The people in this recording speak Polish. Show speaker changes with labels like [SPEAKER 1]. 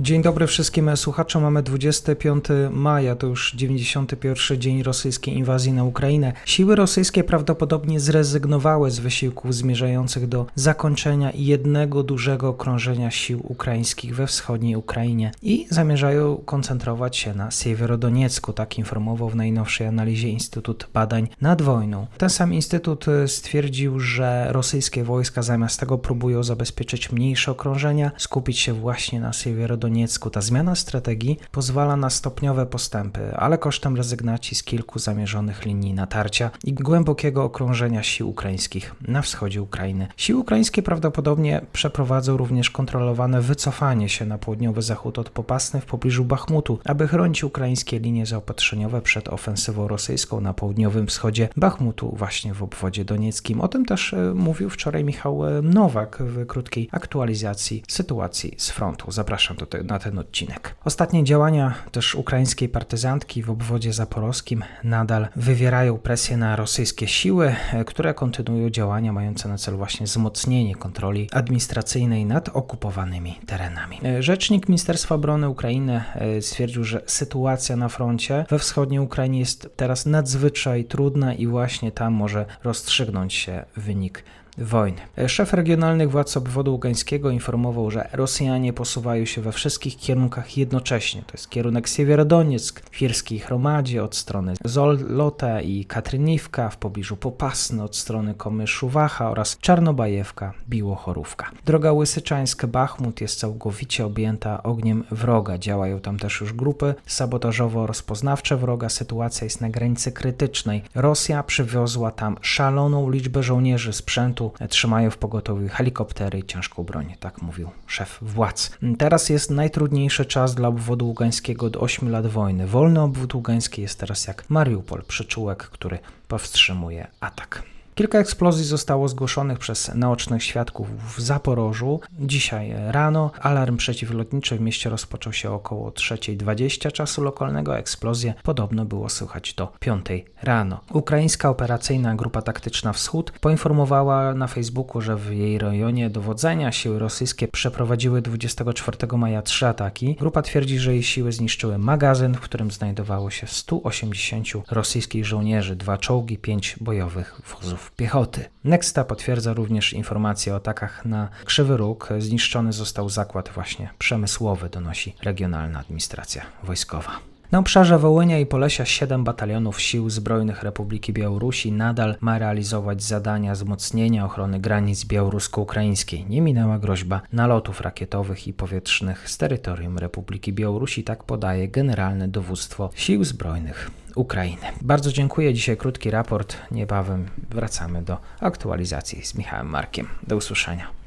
[SPEAKER 1] Dzień dobry wszystkim słuchaczom. Mamy 25 maja, to już 91 dzień rosyjskiej inwazji na Ukrainę. Siły rosyjskie prawdopodobnie zrezygnowały z wysiłków zmierzających do zakończenia jednego dużego okrążenia sił ukraińskich we wschodniej Ukrainie i zamierzają koncentrować się na Siewierodoniecku, tak informował w najnowszej analizie Instytut Badań nad Wojną. Ten sam instytut stwierdził, że rosyjskie wojska zamiast tego próbują zabezpieczyć mniejsze okrążenia, skupić się właśnie na Siewierodoniecku Ta zmiana strategii pozwala na stopniowe postępy, ale kosztem rezygnacji z kilku zamierzonych linii natarcia i głębokiego okrążenia sił ukraińskich na wschodzie Ukrainy. Siły ukraińskie prawdopodobnie przeprowadzą również kontrolowane wycofanie się na południowy zachód od Popasny w pobliżu Bachmutu, aby chronić ukraińskie linie zaopatrzeniowe przed ofensywą rosyjską na południowym wschodzie Bachmutu, właśnie w obwodzie donieckim. O tym też e, mówił wczoraj Michał e, Nowak w krótkiej aktualizacji sytuacji z frontu. Zapraszam do tego na ten odcinek. Ostatnie działania też ukraińskiej partyzantki w obwodzie zaporowskim nadal wywierają presję na rosyjskie siły, e, które kontynuują działania mające na celu właśnie wzmocnienie kontroli administracyjnej nad okupowanymi terenami. E, rzecznik Ministerstwa Obrony Ukrainy e, stwierdził, że sytuacja na froncie we wschodniej Ukrainie jest teraz nadzwyczaj trudna i właśnie tam może rozstrzygnąć się wynik wojny. Szef regionalnych władz obwodu ługańskiego informował, że Rosjanie posuwają się we wszystkich kierunkach jednocześnie. To jest kierunek Siewierodonieck, w Firskiej Chromadzie od strony Zolota i Katryniwka, w pobliżu Popasny od strony Komyszuwacha oraz Czarnobajewka, Biłochorówka. Droga Łysyczańsk-Bachmut jest całkowicie objęta ogniem wroga. Działają tam też już grupy sabotażowo-rozpoznawcze wroga. Sytuacja jest na granicy krytycznej. Rosja przywiozła tam szaloną liczbę żołnierzy, sprzętu, trzymają w pogotowiu helikoptery i ciężką broń, tak mówił szef władz. Teraz jest najtrudniejszy czas dla obwodu ługańskiego do 8 lat wojny. Wolny obwód ługański jest teraz jak Mariupol, przyczółek, który powstrzymuje atak. Kilka eksplozji zostało zgłoszonych przez naocznych świadków w Zaporożu. Dzisiaj rano alarm przeciwlotniczy w mieście rozpoczął się około 3.20 czasu lokalnego. Eksplozję podobno było słychać do 5 rano. Ukraińska operacyjna grupa taktyczna Wschód poinformowała na Facebooku, że w jej rejonie dowodzenia siły rosyjskie przeprowadziły 24 maja trzy ataki. Grupa twierdzi, że jej siły zniszczyły magazyn, w którym znajdowało się 180 rosyjskich żołnierzy, dwa czołgi, pięć bojowych wozów piechoty. Nexta potwierdza również informacje o atakach na Krzywy Róg. Zniszczony został zakład właśnie przemysłowy, donosi regionalna administracja wojskowa. Na obszarze Wołynia i Polesia 7 batalionów Sił Zbrojnych Republiki Białorusi nadal ma realizować zadania wzmocnienia ochrony granic białorusko-ukraińskiej. Nie minęła groźba nalotów rakietowych i powietrznych z terytorium Republiki Białorusi, tak podaje Generalne Dowództwo Sił Zbrojnych Ukrainy. Bardzo dziękuję. Dzisiaj krótki raport. Niebawem wracamy do aktualizacji z Michałem Markiem. Do usłyszenia.